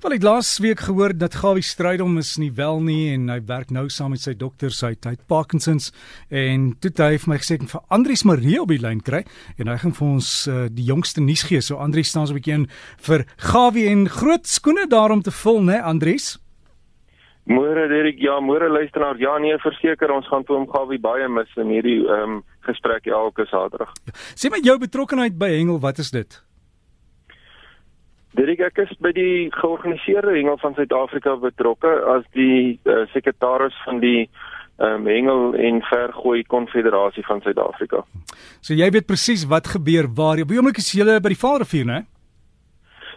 Wel ek laas week gehoor dat Gawie Strydom is nie wel nie en hy werk nou saam met sy dokter sy tyd Parkinsons en toe hy vir my gesê ek vir Andrius Marie op die lyn kry en hy gaan vir ons uh, die jongste nuus gee. So Andrius staan so 'n bietjie in vir Gawie en groot skoene daarom te vul, né Andrius? Môre Derek, ja, môre luisteraar. Ja nee, verseker ons gaan toe om Gawie baie mis in hierdie ehm um, gesprek elke Saterdag. Ja. Sê my jou betrokkeheid by Hengel, wat is dit? Dirk ek is by die georganiseerde hengel van Suid-Afrika betrokke as die uh, sekretaris van die um, hengel en vergooi konfederasie van Suid-Afrika. So jy weet presies wat gebeur waar jy by oomblik is jy by die Vaalrivier, né?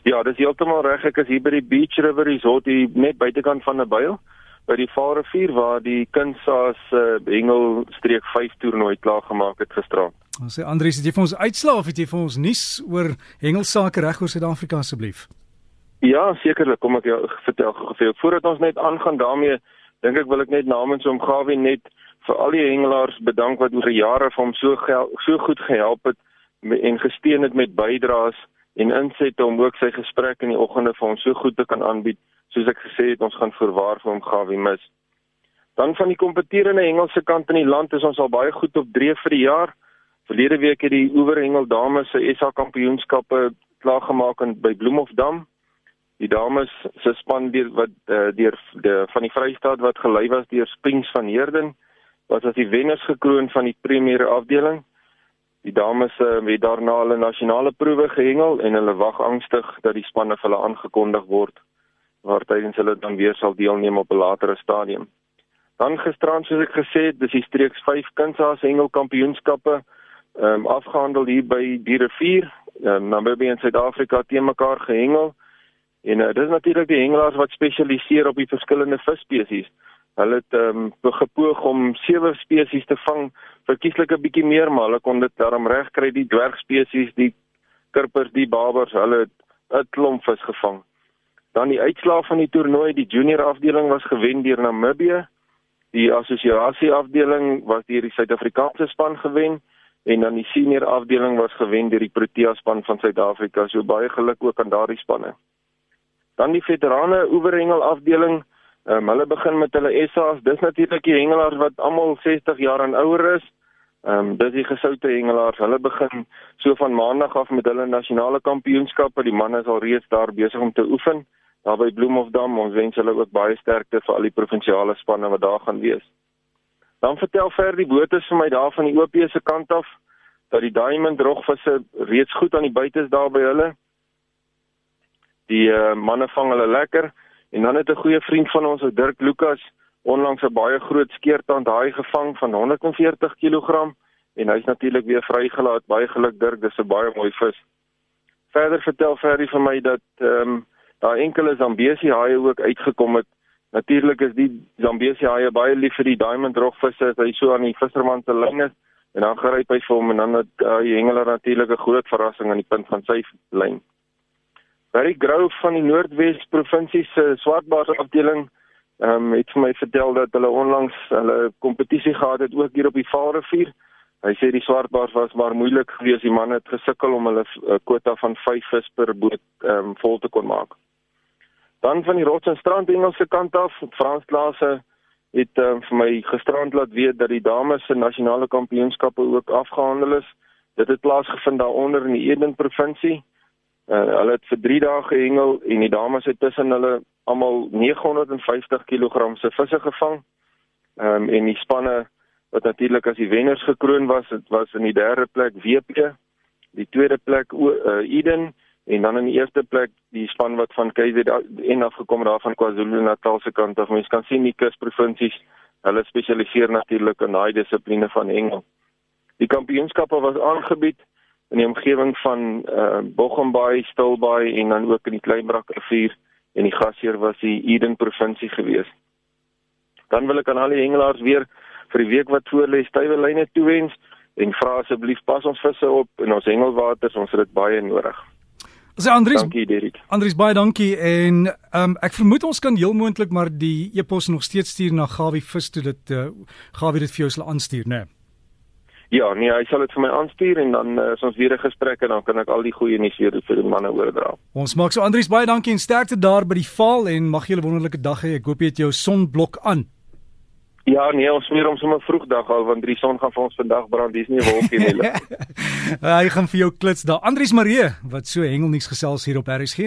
Ja, dis heeltemal reg. Ek is hier by die Beach River Resort hier net buitekant van 'n byl by die Vaalrivier waar die Kinsaas uh, hengel streek 5 toernooi klaar gemaak het gisterand. Ons sê Andrius, het jy vir ons uitslaa of het jy vir ons nuus oor hengelsake reg oor Suid-Afrika asseblief? Ja, sekerlik, kom ek jou vertel gou. Voordat ons net aangaan daarmee, dink ek wil ek net namens hom Gawie net vir al die hengelaars bedank wat oor jare vir hom so so goed gehelp het en gesteun het met bydraes en insette om ook sy gesprek in die oggende vir hom so goed te kan aanbied. Soos ek gesê het, ons gaan voorwaar vir hom Gawie mis. Dan van die kompeterende Engelse kant in die land is ons al baie goed op dreef vir die jaar. Verlede week het die Oeverhengel dames se SA kampioenskappe klaargemaak in by Bloemhofdam. Die dames se span deur wat uh, deur die van die Vrystaat wat gelei was deur Springs van Heerden was as die wenners gekroon van die premier afdeling. Die dames uh, het daarna hulle nasionale proewe gehengel en hulle wag angstig dat die spanne vir hulle aangekondig word waar tydens hulle dan weer sal deelneem op 'n latere stadium. Dan gisterand soos ek gesê het, dis die streeks 5 kunsaas hengel kampioenskappe ehm um, afgehandel hier by die rivier. Um, Namibië en Suid-Afrika te mekaar gehengel. En uh, dis natuurlik die hengelaars wat spesialiseer op die verskillende visspesies. Hulle het ehm um, gepoog om sewe spesies te vang, verkieslik 'n bietjie meer, maar hulle kon dit daarom regkry die dwergspesies, die kirpers, die babers, hulle het 'n klomp vis gevang. Dan die uitslae van die toernooi, die junior afdeling was gewen deur Namibië. Die assosiasie afdeling was deur die Suid-Afrikaanse span gewen en dan die senior afdeling was gewen deur die Protea span van Suid-Afrika. So baie geluk ook aan daardie spanne. Dan die veterane oeverhengel afdeling. Um, hulle begin met hulle SA's. Dis natuurlik die hengelaars wat almal 60 jaar en ouer is. Ehm um, dis die gesoute hengelaars. Hulle begin so van maandag af met hulle nasionale kampioenskappe. Die manne is al reeds daar besig om te oefen. Daar by Bloemhofdam. Ons wens hulle ook baie sterkte vir al die provinsiale spanne wat daar gaan wees. Dan vertel ver die bote vir my daar van die OP se kant af dat die diamond drogvisse reeds goed aan die buite is daar by hulle. Die uh, manne vang hulle lekker en dan het 'n goeie vriend van ons, Dirk Lukas, onlangs 'n baie groot skeertand haai gevang van 140 kg en hy's natuurlik weer vrygelaat. Baie geluk Dirk, dis 'n baie mooi vis. Verder vertel Ferry vir my dat ehm um, daar enkele Zambesi haie ook uitgekom het Natuurlik is die Zambesi haie baie lief vir die diamond rogvisse as hy so aan die visserman se lyn is en dan gryp hy vir hom en dan het uh, die hengelaar natuurlik 'n groot verrassing aan die punt van sy lyn. Barry Grove van die Noordwes provinsie se swartbaars afdeling ehm um, het vir my vertel dat hulle onlangs hulle kompetisie gehad het ook hier op die Vaalrivier. Hy sê die swartbaars was maar moeilik geweest. Die manne het gesukkel om hulle uh, kwota van 5 vis per boot ehm um, vol te kon maak. Dan van die rots en strand Engelse kant af, Frans Klase het uh, vir my gisterand laat weet dat die dames se nasionale kampioenskappe ook afgehandel is. Dit het plaasgevind daaronder in die Eden provinsie. Uh, hulle het vir 3 dae gehengel en die dames het tussen hulle almal 950 kg se visse gevang. Ehm um, en die spanne wat natuurlik as die wenners gekroon was, dit was in die derde plek WP, die tweede plek uh, Eden en dan in die eerste plek die span wat van KZN afgekom het daar van KwaZulu-Natal se kant af. Mens kan sien die kusprovinsies, hulle spesialiseer natuurlik in daai dissipline van hengel. Die kampioenskappe was aangebied in die omgewing van uh, Bochumbaai, Stilbaai en dan ook in die Kleinbrak rivier en die gasheer was die Eden provinsie gewees. Dan wil ek aan al die hengelaars weer vir die week wat voorlê stywe lyne toewens en vra asseblief pas ons visse op in ons hengelwaters, ons het dit baie nodig. Sê Andries. Dankie Derek. Andries baie dankie en ehm um, ek vermoed ons kan heel moontlik maar die e-pos nog steeds stuur na Gawie vis toe dit uh, Gawie dit vir jou sal aanstuur, né? Nee. Ja, nee, hy sal dit vir my aanstuur en dan uh, is ons weer 'n gesprek en dan kan ek al die goeie nuus weer vir die manne oordra. Ons maak so Andries baie dankie en sterkte daar by die val en mag julle wonderlike dag hê. Ek hoop jy het jou sonblok aan. Ja, nee, ons smeer hom sommer vroegdag al want die son gaan vir ons vandag brand. Dis nie 'n wolkie nie. Hy gaan vir jou klits daar. Andries Marie wat so hengelnuus gesels hier op RSG.